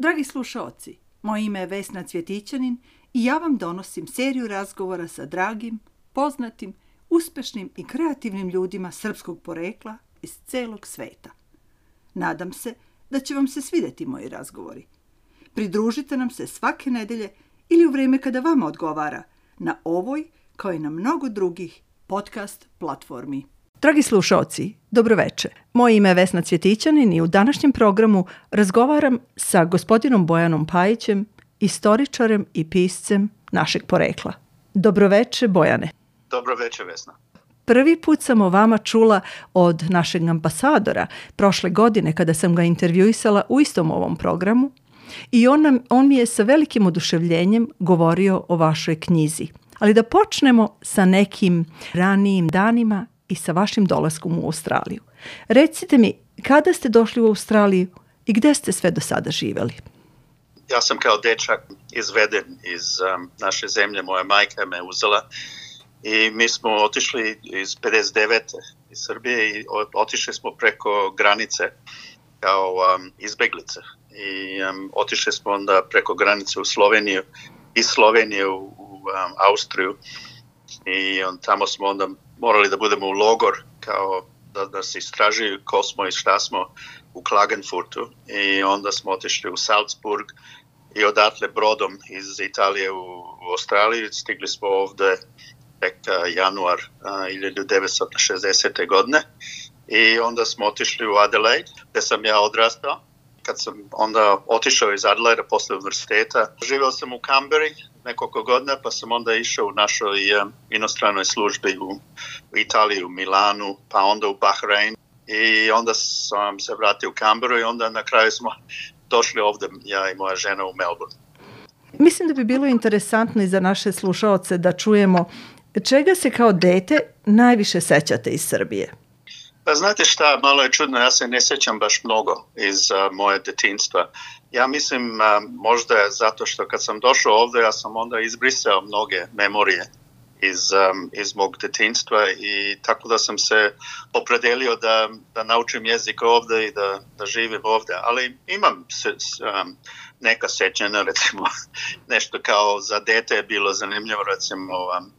Dragi slušaoci, moje ime je Vesna Cvjetićanin i ja vam donosim seriju razgovora sa dragim, poznatim, uspešnim i kreativnim ljudima srpskog porekla iz celog sveta. Nadam se da će vam se svideti moji razgovori. Pridružite nam se svake nedelje ili u vreme kada vama odgovara na ovoj, kao i na mnogo drugih podcast platformi. Dragi slušaoci, dobroveče. Moje ime je Vesna Cvjetićanin i u današnjem programu razgovaram sa gospodinom Bojanom Pajićem, istoričarem i piscem našeg porekla. Dobroveče, Bojane. Dobroveče, Vesna. Prvi put sam o vama čula od našeg ambasadora prošle godine kada sam ga intervjuisala u istom ovom programu i on, nam, on mi je sa velikim oduševljenjem govorio o vašoj knjizi. Ali da počnemo sa nekim ranijim danima i sa vašim dolaskom u Australiju. Recite mi, kada ste došli u Australiju i gde ste sve do sada živeli? Ja sam kao dečak izveden iz um, naše zemlje, moja majka me uzela i mi smo otišli iz 59. iz Srbije i otišli smo preko granice kao um, izbeglice i um, otišli smo onda preko granice u Sloveniju i Sloveniju u, um, Austriju i on, tamo smo onda morali da budemo u logor kao da, da se istražuju ko smo i šta smo u Klagenfurtu i onda smo otišli u Salzburg i odatle brodom iz Italije u, u Australiju stigli smo ovde tek januar a, 1960. godine i onda smo otišli u Adelaide gde sam ja odrastao kad sam onda otišao iz Adelaida posle univerziteta. Živeo sam u Kamberi nekoliko godina, pa sam onda išao u našoj um, inostranoj službi u, u Italiji, u Milanu, pa onda u Bahrein i onda sam se vratio u Kamberu i onda na kraju smo došli ovde, ja i moja žena u Melbourne. Mislim da bi bilo interesantno i za naše slušaoce da čujemo čega se kao dete najviše sećate iz Srbije. Pa znate šta, malo je čudno, ja se ne sećam baš mnogo iz uh, moje detinstva. Ja mislim uh, možda je zato što kad sam došao ovde, ja sam onda izbrisao mnoge memorije iz, um, iz mog detinstva i tako da sam se opredelio da, da naučim jezik ovde i da, da živim ovde. Ali imam se, um, neka sećanja, recimo nešto kao za dete je bilo zanimljivo, recimo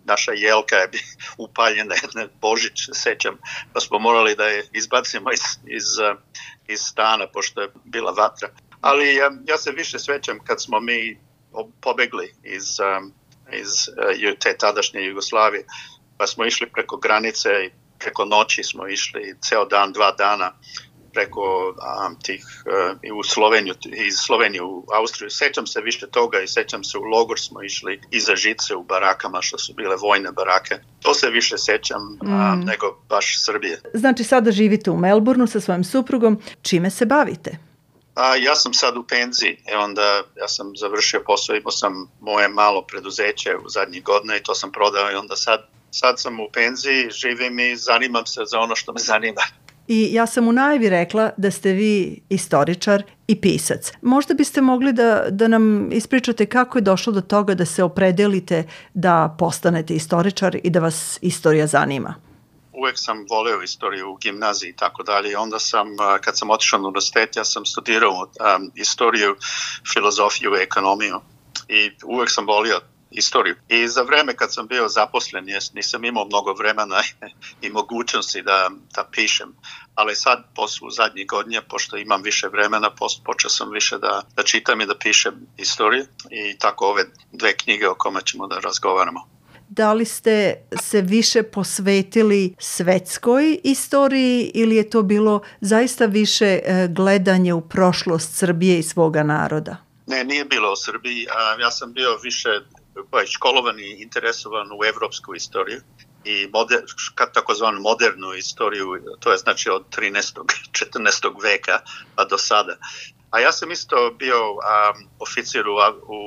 naša jelka je upaljena jedna Božić, sećam, pa smo morali da je izbacimo iz, iz, iz stana, pošto je bila vatra. Ali ja, ja se više svećam kad smo mi pobegli iz, iz te tadašnje Jugoslavije, pa smo išli preko granice i preko noći smo išli ceo dan, dva dana preko um, tih uh, i u Sloveniju, iz Slovenije u Austriju. Sećam se više toga i sećam se u logor smo išli iza žice u barakama što su bile vojne barake. To se više sećam mm. um, nego baš Srbije. Znači sada živite u Melbourneu sa svojim suprugom. Čime se bavite? A, ja sam sad u penziji i onda ja sam završio posao, imao sam moje malo preduzeće u zadnjih godina i to sam prodao i onda sad, sad sam u penziji, živim i zanimam se za ono što me zanima. I ja sam u najavi rekla da ste vi istoričar i pisac. Možda biste mogli da, da nam ispričate kako je došlo do toga da se opredelite da postanete istoričar i da vas istorija zanima uvek sam voleo istoriju u gimnaziji i tako dalje. Onda sam, kad sam otišao na univerzitet, ja sam studirao um, istoriju, filozofiju i ekonomiju. I uvek sam volio istoriju. I za vreme kad sam bio zaposlen, jes, nisam imao mnogo vremena i mogućnosti da, da pišem. Ali sad, posle zadnjih godina, pošto imam više vremena, počeo sam više da, da čitam i da pišem istoriju. I tako ove dve knjige o kome ćemo da razgovaramo da li ste se više posvetili svetskoj istoriji ili je to bilo zaista više e, gledanje u prošlost Srbije i svoga naroda? Ne, nije bilo o Srbiji. Ja sam bio više pa školovan i interesovan u evropsku istoriju i moder, takozvanu modernu istoriju, to je znači od 13. 14. veka pa do sada. A ja sam isto bio um, oficir u, u,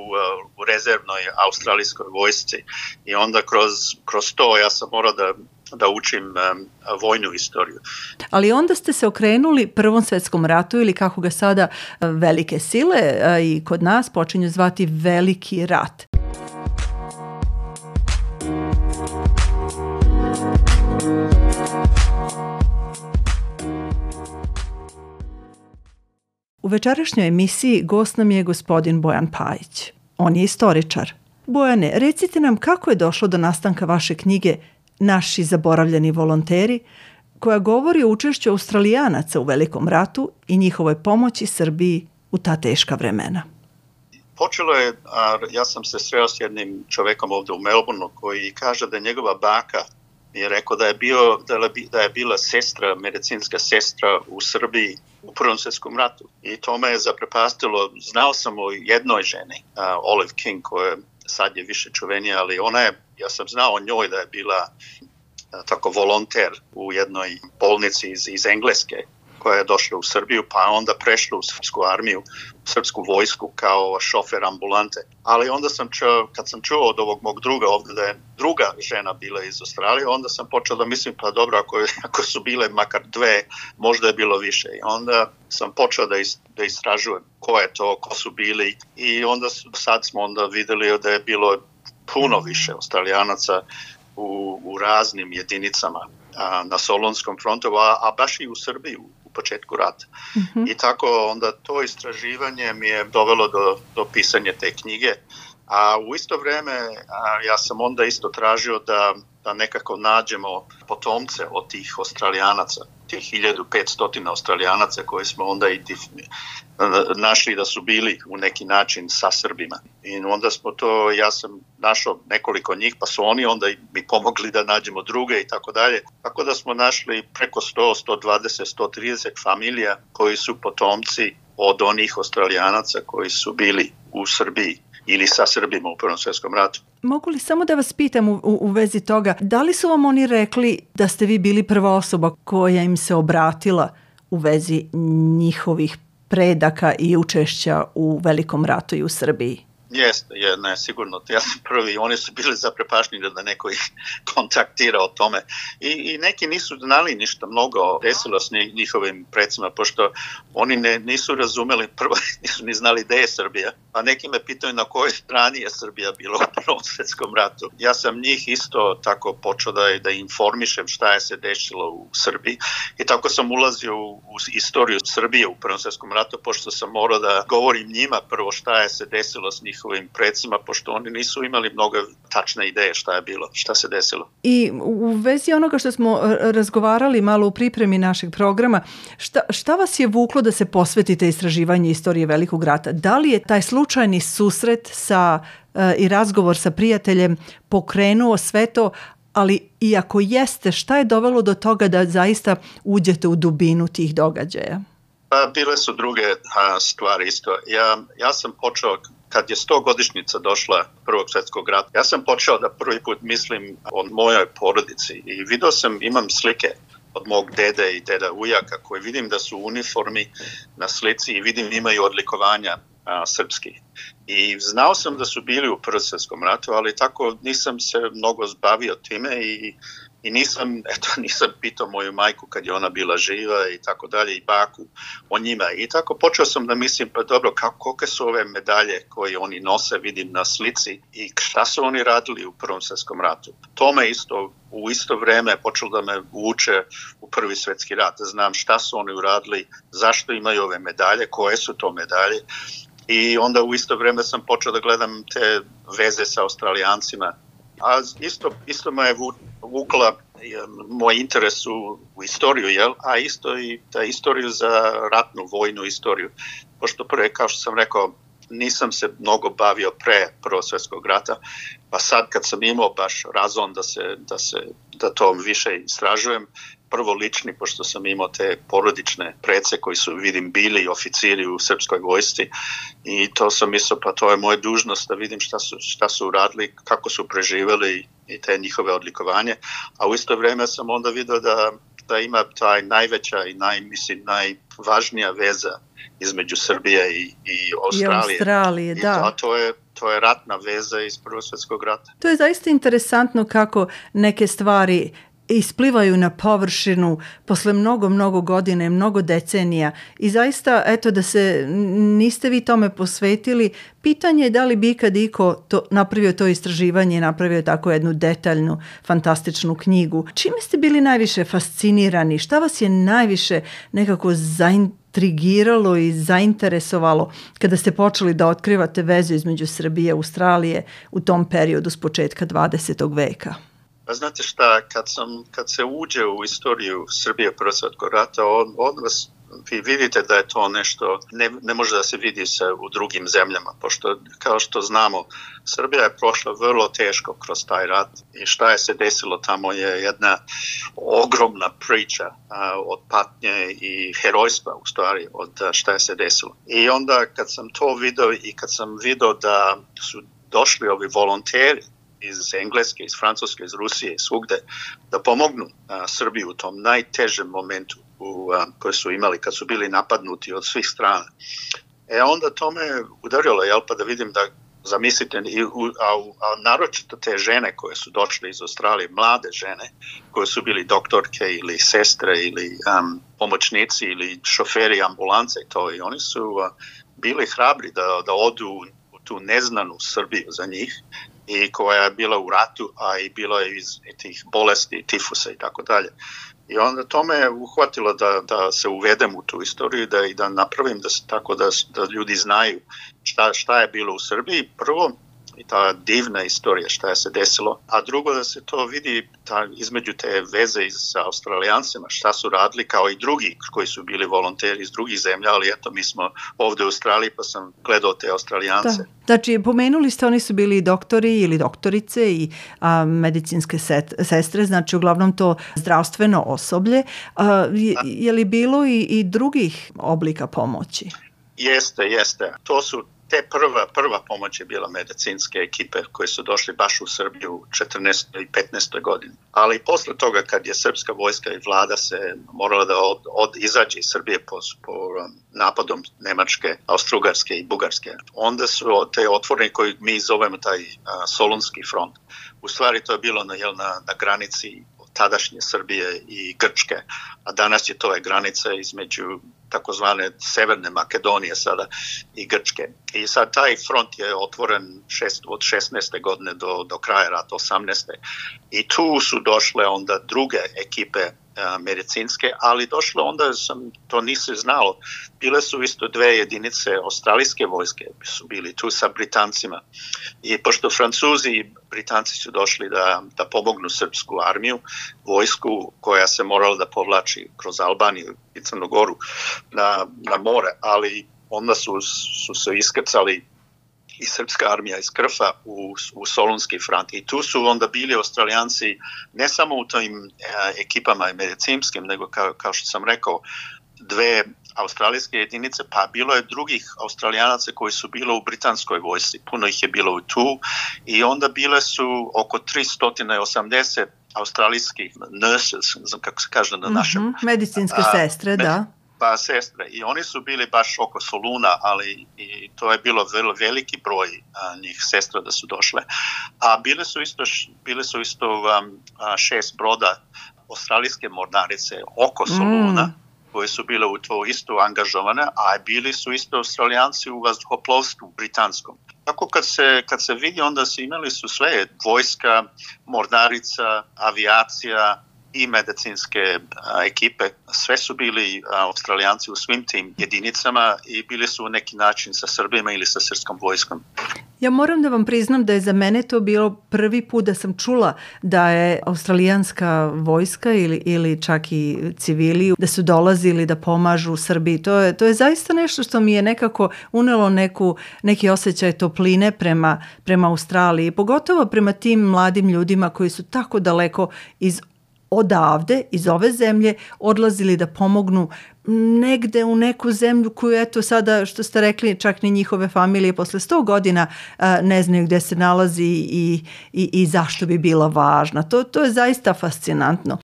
u rezervnoj australijskoj vojsci i onda kroz, kroz to ja sam morao da da učim um, vojnu istoriju. Ali onda ste se okrenuli Prvom svetskom ratu ili kako ga sada velike sile i kod nas počinju zvati Veliki rat. Večerašnjoj emisiji gost nam je gospodin Bojan Pajić. On je istoričar. Bojane, recite nam kako je došlo do nastanka vaše knjige Naši zaboravljeni volonteri, koja govori o učešću Australijanaca u Velikom ratu i njihovoj pomoći Srbiji u ta teška vremena. Počelo je, a ja sam se sreo s jednim čovekom ovde u Melbourneu koji kaže da je njegova baka je rekao da je, bio, da je bila sestra, medicinska sestra u Srbiji u Prvom svetskom ratu. I to me je zaprepastilo. Znao sam o jednoj ženi, Olive King, koja sad je više čuvenija, ali ona je, ja sam znao o njoj da je bila tako volonter u jednoj bolnici iz, iz Engleske koja je došla u Srbiju, pa onda prešla u srpsku armiju, u srpsku vojsku kao šofer ambulante. Ali onda sam čuo, kad sam čuo od ovog mog druga ovde da je druga žena bila iz Australije, onda sam počeo da mislim, pa dobro, ako, ako su bile makar dve, možda je bilo više. I onda sam počeo da, is, da istražujem ko je to, ko su bili i onda sad smo onda videli da je bilo puno više australijanaca u, u raznim jedinicama a, na Solonskom frontu, a, a baš i u Srbiji, početku rata. Mm -hmm. I tako onda to istraživanje mi je dovelo do, do pisanja te knjige. A u isto vreme a, ja sam onda isto tražio da, da nekako nađemo potomce od tih australijanaca, tih 1500 australijanaca koje smo onda i našli da su bili u neki način sa Srbima. I onda smo to, ja sam našao nekoliko njih, pa su oni onda mi pomogli da nađemo druge i tako dalje. Tako da smo našli preko 100, 120, 130 familija koji su potomci od onih australijanaca koji su bili u Srbiji ili sa Srbima u Prvom svjetskom ratu. Mogu li samo da vas pitam u, u, vezi toga, da li su vam oni rekli da ste vi bili prva osoba koja im se obratila u vezi njihovih predaka i učešća u Velikom ratu i u Srbiji? Jeste, je, ne, sigurno. Ja sam prvi, oni su bili zaprepašnjeni da neko ih kontaktira o tome. I, I neki nisu znali ništa mnogo desilo s njihovim predsima, pošto oni ne, nisu razumeli, prvo nisu ni znali gde je Srbija, a neki me pitaju na kojoj strani je Srbija bila u Prvom svetskom ratu. Ja sam njih isto tako počeo da, da informišem šta je se desilo u Srbiji i tako sam ulazio u, u istoriju Srbije u Prvom svetskom ratu, pošto sam morao da govorim njima prvo šta je se desilo s njih njihovim predsima, pošto oni nisu imali mnogo tačne ideje šta je bilo, šta se desilo. I u vezi onoga što smo razgovarali malo u pripremi našeg programa, šta, šta vas je vuklo da se posvetite istraživanju istorije Velikog rata? Da li je taj slučajni susret sa uh, i razgovor sa prijateljem pokrenuo sve to, ali iako jeste, šta je dovelo do toga da zaista uđete u dubinu tih događaja? Pa, bile su druge a, stvari isto. Ja, ja sam počeo kad je 100 godišnjica došla Prvog svetskog rata, ja sam počeo da prvi put mislim o mojoj porodici i video sam, imam slike od mog dede i deda ujaka koji vidim da su uniformi na slici i vidim imaju odlikovanja a, srpski. I znao sam da su bili u Prvom svetskom ratu, ali tako nisam se mnogo zbavio time i i nisam, eto, nisam pitao moju majku kad je ona bila živa i tako dalje i baku o njima. I tako počeo sam da mislim pa dobro kako, kolike su ove medalje koje oni nose vidim na slici i šta su oni radili u Prvom svetskom ratu. To me isto u isto vreme počelo da me uče u Prvi svetski rat, da znam šta su oni uradili, zašto imaju ove medalje, koje su to medalje. I onda u isto vreme sam počeo da gledam te veze sa australijancima. A isto, isto me vukla moj interes u, u istoriju, jel? a isto i ta istoriju za ratnu, vojnu istoriju. Pošto prve, kao što sam rekao, nisam se mnogo bavio pre Prvog svetskog rata, pa sad kad sam imao baš razon da se, da se da to više istražujem, prvo lični, pošto sam imao te porodične prece koji su, vidim, bili oficiri u srpskoj vojsci i to sam mislio, pa to je moja dužnost da vidim šta su, šta su uradili, kako su preživeli i te njihove odlikovanje, a u isto vreme sam onda video da, da ima taj najveća i naj, mislim, najvažnija veza između Srbije i, i Australije. I Australije, I da. To, to je to je ratna veza iz Prvog svjetskog rata. To je zaista interesantno kako neke stvari isplivaju na površinu posle mnogo, mnogo godine, mnogo decenija i zaista, eto, da se niste vi tome posvetili, pitanje je da li bi ikad iko to, napravio to istraživanje napravio tako jednu detaljnu, fantastičnu knjigu. Čime ste bili najviše fascinirani? Šta vas je najviše nekako zainteresovalo trigiralo i zainteresovalo kada ste počeli da otkrivate vezu između Srbije i Australije u tom periodu s početka 20. veka? Pa znate šta, kad, sam, kad se uđe u istoriju Srbije Prvog svetskog rata, od, od vas vi vidite da je to nešto, ne, ne može da se vidi se u drugim zemljama, pošto kao što znamo, Srbija je prošla vrlo teško kroz taj rat i šta je se desilo tamo je jedna ogromna priča a, od patnje i herojstva u stvari od šta je se desilo. I onda kad sam to video i kad sam video da su došli ovi volonteri iz Engleske, iz Francuske, iz Rusije svugde da pomognu a, Srbiju u tom najtežem momentu u, a, koje su imali kad su bili napadnuti od svih strana. E onda to me udarilo, jel, pa da vidim da zamislite, i, a, a naročito te žene koje su došle iz Australije, mlade žene koje su bili doktorke ili sestre ili um, pomoćnici ili šoferi ambulance i to i oni su uh, bili hrabri da, da odu u tu neznanu Srbiju za njih i koja je bila u ratu, a i bila je iz tih bolesti, tifusa i tako dalje. I onda to me uhvatilo da, da se uvedem u tu istoriju da, i da napravim da se, tako da, da ljudi znaju šta, šta je bilo u Srbiji. Prvo, i ta divna istorija šta je se desilo, a drugo da se to vidi ta, između te veze sa australijancima, šta su radili kao i drugi koji su bili volonteri iz drugih zemlja, ali eto mi smo ovde u Australiji pa sam gledao te australijance. Da. Znači, pomenuli ste, oni su bili doktori ili doktorice i a, medicinske set, sestre, znači uglavnom to zdravstveno osoblje. A, je, je li bilo i, i drugih oblika pomoći? Jeste, jeste. To su te prva, prva pomoć je bila medicinske ekipe koje su došli baš u Srbiju u 14. i 15. godini. Ali posle toga kad je srpska vojska i vlada se morala da od, od izađe iz Srbije po, po napadom Nemačke, Austrugarske i Bugarske, onda su te otvorene koji mi zovemo taj a, Solunski front. U stvari to je bilo na, jel, na, na granici tadašnje Srbije i Grčke, a danas je to je granica između takozvane Severne Makedonije sada i Grčke. I sad taj front je otvoren šest, od 16. godine do, do kraja rata 18. I tu su došle onda druge ekipe medicinske, ali došlo onda sam, to nisi znalo, bile su isto dve jedinice australijske vojske, su bili tu sa Britancima. I pošto Francuzi i Britanci su došli da, da pomognu srpsku armiju, vojsku koja se morala da povlači kroz Albaniju i Crnogoru na, na more, ali onda su, su se iskrcali i srpska armija iz Krfa u, u Solunski front. I tu su onda bili australijanci ne samo u tim e, ekipama medicinskim, nego kao, kao što sam rekao, dve australijske jedinice, pa bilo je drugih australijanaca koji su bilo u britanskoj vojsci, puno ih je bilo tu i onda bile su oko 380 australijskih nurses, znam kako se kaže na našem. Mm -hmm, medicinske a, sestre, med, da pa sestre i oni su bili baš oko Soluna, ali i to je bilo vrlo veliki broj a, njih sestra da su došle. A bile su isto, bile su isto um, a, šest broda australijske mornarice oko Soluna, mm koje su bile u to isto angažovane, a bili su isto australijanci u vazduhoplovstvu britanskom. Tako kad se, kad se vidi, onda se imali su sve, vojska, mornarica, avijacija, i medicinske a, ekipe, sve su bili a, australijanci u svim tim jedinicama i bili su u neki način sa Srbima ili sa srpskom vojskom. Ja moram da vam priznam da je za mene to bilo prvi put da sam čula da je australijanska vojska ili, ili čak i civili da su dolazili da pomažu Srbiji. To je, to je zaista nešto što mi je nekako unelo neku, neki osjećaj topline prema, prema Australiji, pogotovo prema tim mladim ljudima koji su tako daleko iz odavde, iz ove zemlje, odlazili da pomognu negde u neku zemlju koju, eto sada, što ste rekli, čak ni njihove familije posle 100 godina a, ne znaju gde se nalazi i, i, i zašto bi bila važna. To, to je zaista fascinantno.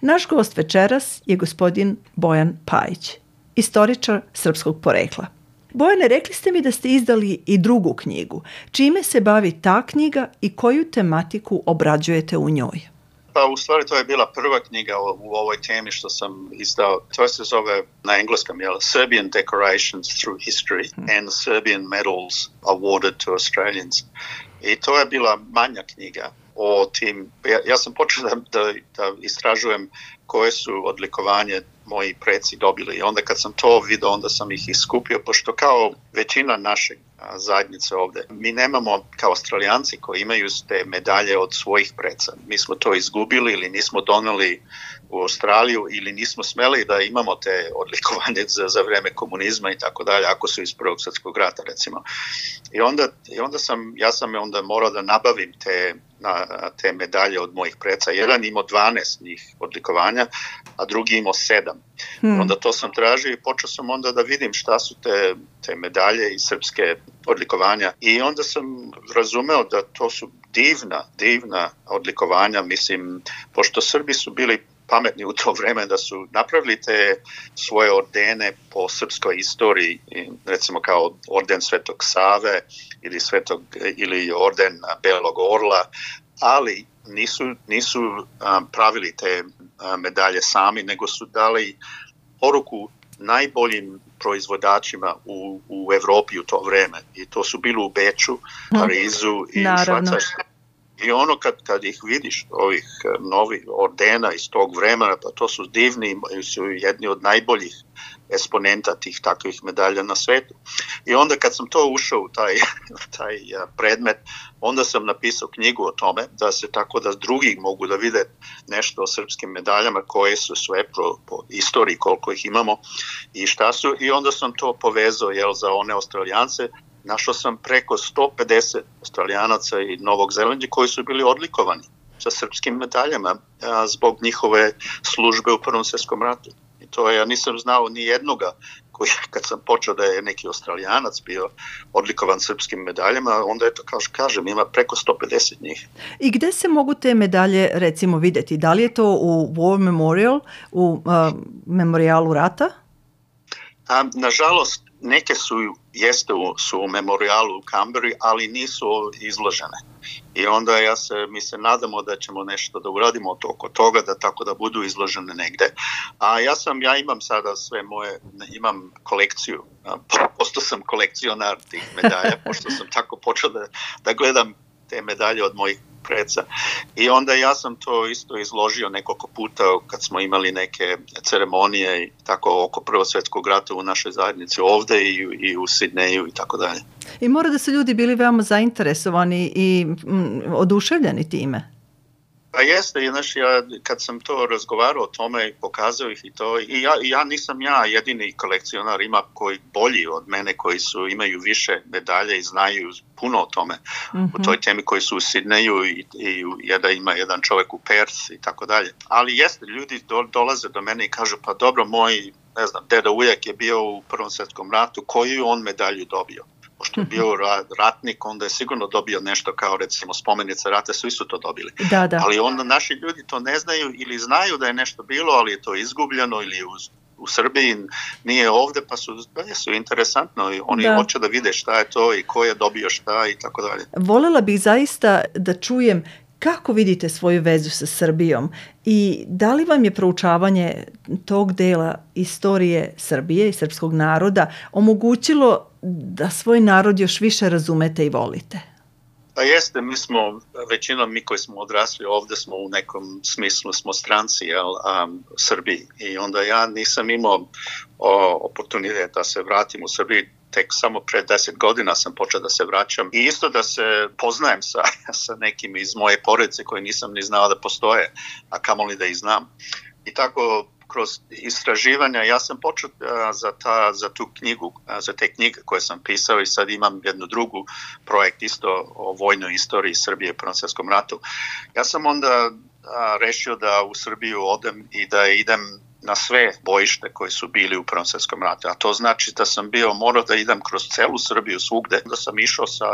Naš gost večeras je gospodin Bojan Pajić, istoričar srpskog porekla. Bojane, rekli ste mi da ste izdali i drugu knjigu. Čime se bavi ta knjiga i koju tematiku obrađujete u njoj? Pa u stvari to je bila prva knjiga u ovoj temi što sam izdao. To se zove na engleskom, jel? Serbian Decorations Through History hmm. and Serbian Medals Awarded to Australians. I to je bila manja knjiga o tim, ja, ja sam počeo da, da, da istražujem koje su odlikovanje moji preci dobili. I onda kad sam to vidio, onda sam ih iskupio, pošto kao većina našeg zajednice ovde. Mi nemamo kao australijanci koji imaju te medalje od svojih preca. Mi smo to izgubili ili nismo doneli u Australiju ili nismo smeli da imamo te odlikovanje za, za vreme komunizma i tako dalje, ako su iz Prvog svetskog rata recimo. I onda, i onda sam, ja sam onda morao da nabavim te, na, te medalje od mojih preca. Jedan imao 12 njih odlikovanja, a drugi imao 7. Hmm. Onda to sam tražio i počeo sam onda da vidim šta su te, te medalje i srpske odlikovanja. I onda sam razumeo da to su divna, divna odlikovanja, mislim, pošto Srbi su bili pametni u to vreme da su napravili te svoje ordene po srpskoj istoriji, recimo kao orden Svetog Save ili, Svetog, ili orden Belog Orla, ali nisu, nisu pravili te medalje sami, nego su dali poruku najboljim proizvodačima u, u Evropi u to vreme. I to su bili u Beču, Parizu i Švajcarskoj I ono kad, kad ih vidiš, ovih eh, novih ordena iz tog vremena, pa to su divni, su jedni od najboljih eksponenta tih takvih medalja na svetu. I onda kad sam to ušao u taj, taj eh, predmet, onda sam napisao knjigu o tome, da se tako da drugi mogu da vide nešto o srpskim medaljama koje su sve po, po istoriji koliko ih imamo i šta su i onda sam to povezao jel, za one australijance našao sam preko 150 australijanaca i Novog Zelandja koji su bili odlikovani sa srpskim medaljama a, zbog njihove službe u Prvom svetskom ratu. I to ja nisam znao ni jednoga koji kad sam počeo da je neki australijanac bio odlikovan srpskim medaljama, onda je to kao što kažem, ima preko 150 njih. I gde se mogu te medalje recimo videti? Da li je to u War Memorial, u uh, memorialu rata? A, nažalost, neke su, jeste u, su u memorialu u Kamberi, ali nisu izložene. I onda ja se, mi se nadamo da ćemo nešto da uradimo oko toga, da tako da budu izložene negde. A ja sam, ja imam sada sve moje, imam kolekciju, posto sam kolekcionar tih medalja, pošto sam tako počeo da, da gledam te medalje od mojih preca. I onda ja sam to isto izložio nekoliko puta kad smo imali neke ceremonije i tako oko Prvog svetskog rata u našoj zajednici ovde i, i u Sidneju i tako dalje. I mora da su ljudi bili veoma zainteresovani i mm, oduševljeni time. Pa jeste, znaš, ja kad sam to razgovarao o tome pokazao ih i to, i ja, ja nisam ja jedini kolekcionar, ima koji bolji od mene koji su imaju više medalje i znaju puno o tome, mm -hmm. u toj mhm. temi koji su u Sidneju i, i jedan, ima jedan čovek u Perth i tako dalje. Ali jeste, ljudi do, dolaze do mene i kažu, pa dobro, moj, ne znam, deda ujak je bio u Prvom svetskom ratu, koju on medalju dobio? Pošto je bio ratnik, onda je sigurno dobio nešto kao recimo spomenice rata, svi su to dobili. Da, da. Ali onda naši ljudi to ne znaju ili znaju da je nešto bilo, ali je to izgubljeno ili uz u Srbiji nije ovde, pa su, da su interesantno i oni da. hoće da vide šta je to i ko je dobio šta i tako dalje. Volela bih zaista da čujem Kako vidite svoju vezu sa Srbijom i da li vam je proučavanje tog dela istorije Srbije i srpskog naroda omogućilo da svoj narod još više razumete i volite? Pa jeste, mi smo, većinom mi koji smo odrasli ovde smo u nekom smislu, smo stranci jel, um, Srbiji i onda ja nisam imao o, oportunitet da se vratim u Srbiji tek samo pre 10 godina sam počeo da se vraćam i isto da se poznajem sa, sa nekim iz moje porodice koje nisam ni znao da postoje, a kamoli da ih znam. I tako kroz istraživanja ja sam počeo za, ta, za tu knjigu, za te knjige koje sam pisao i sad imam jednu drugu projekt isto o vojnoj istoriji Srbije u Prvom ratu. Ja sam onda rešio da u Srbiju odem i da idem na sve bojište koje su bili u Prvom svetskom ratu. A to znači da sam bio, morao da idem kroz celu Srbiju svugde, da sam išao sa,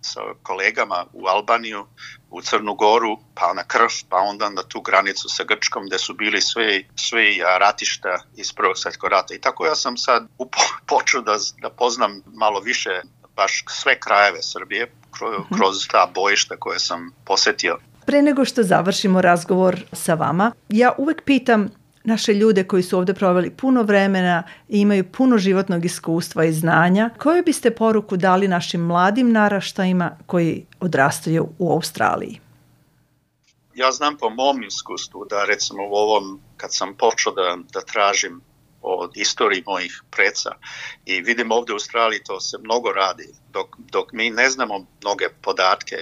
sa kolegama u Albaniju, u Crnu Goru, pa na Krf, pa onda na tu granicu sa Grčkom gde su bili sve, sve ratišta iz Prvog svetskog rata. I tako ja sam sad upo, počeo da, da poznam malo više baš sve krajeve Srbije kroz, mhm. kroz ta bojišta koje sam posetio. Pre nego što završimo razgovor sa vama, ja uvek pitam naše ljude koji su ovde proveli puno vremena i imaju puno životnog iskustva i znanja, koju biste poruku dali našim mladim naraštajima koji odrastaju u Australiji? ja znam po mom iskustvu da recimo u ovom, kad sam počeo da, da tražim od istoriji mojih preca. I vidim ovde u Australiji to se mnogo radi dok, dok mi ne znamo mnoge podatke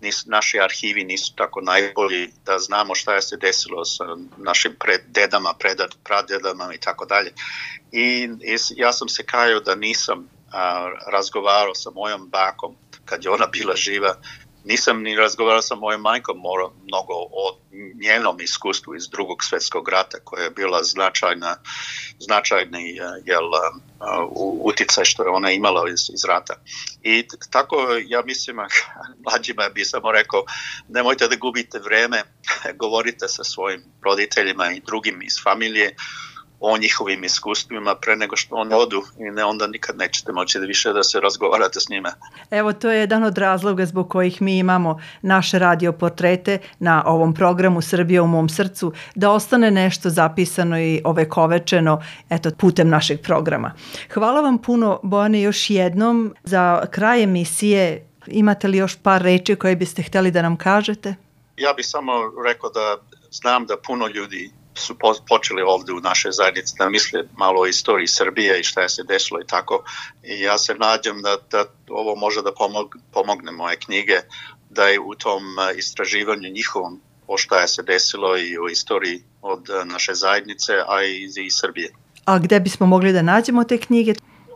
nis, naši arhivi nisu tako najbolji da znamo šta je se desilo sa našim pred, dedama, pred, pradedama i tako dalje. I ja sam se kajao da nisam a, razgovarao sa mojom bakom kad je ona bila živa nisam ni razgovarao sa mojom majkom moro, mnogo o njenom iskustvu iz drugog svetskog rata koja je bila značajna, značajni eh, jel, uh, uticaj što je ona imala iz, iz rata. I tako ja mislim, mlađima bi samo rekao, nemojte da gubite vreme, govorite sa svojim roditeljima i drugim iz familije, o njihovim iskustvima pre nego što oni odu i ne onda nikad nećete moći da više da se razgovarate s njima. Evo to je jedan od razloga zbog kojih mi imamo naše radio portrete na ovom programu Srbija u mom srcu da ostane nešto zapisano i ovekovečeno eto putem našeg programa. Hvala vam puno Bojane još jednom za kraj emisije imate li još par reči koje biste hteli da nam kažete? Ja bih samo rekao da znam da puno ljudi su počeli ovde u našoj zajednici da misle malo o istoriji Srbije i šta je se desilo i tako. I ja se nađam da, da ovo može da pomog, pomogne moje knjige, da je u tom istraživanju njihovom o šta je se desilo i o istoriji od naše zajednice, a i iz Srbije. A gde bismo mogli da nađemo te knjige?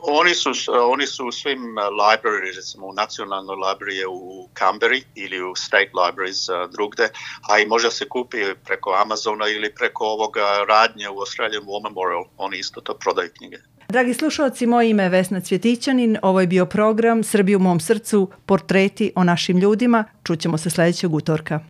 Oni su, oni su u svim uh, library, recimo u nacionalnoj library u Canberra ili u state libraries uh, drugde, a i može se kupi preko Amazona ili preko ovoga radnje u Australian War Memorial, oni isto to prodaju knjige. Dragi slušalci, moje ime je Vesna Cvjetićanin, ovo je bio program Srbiju u mom srcu, portreti o našim ljudima. Čućemo se sledećeg utorka.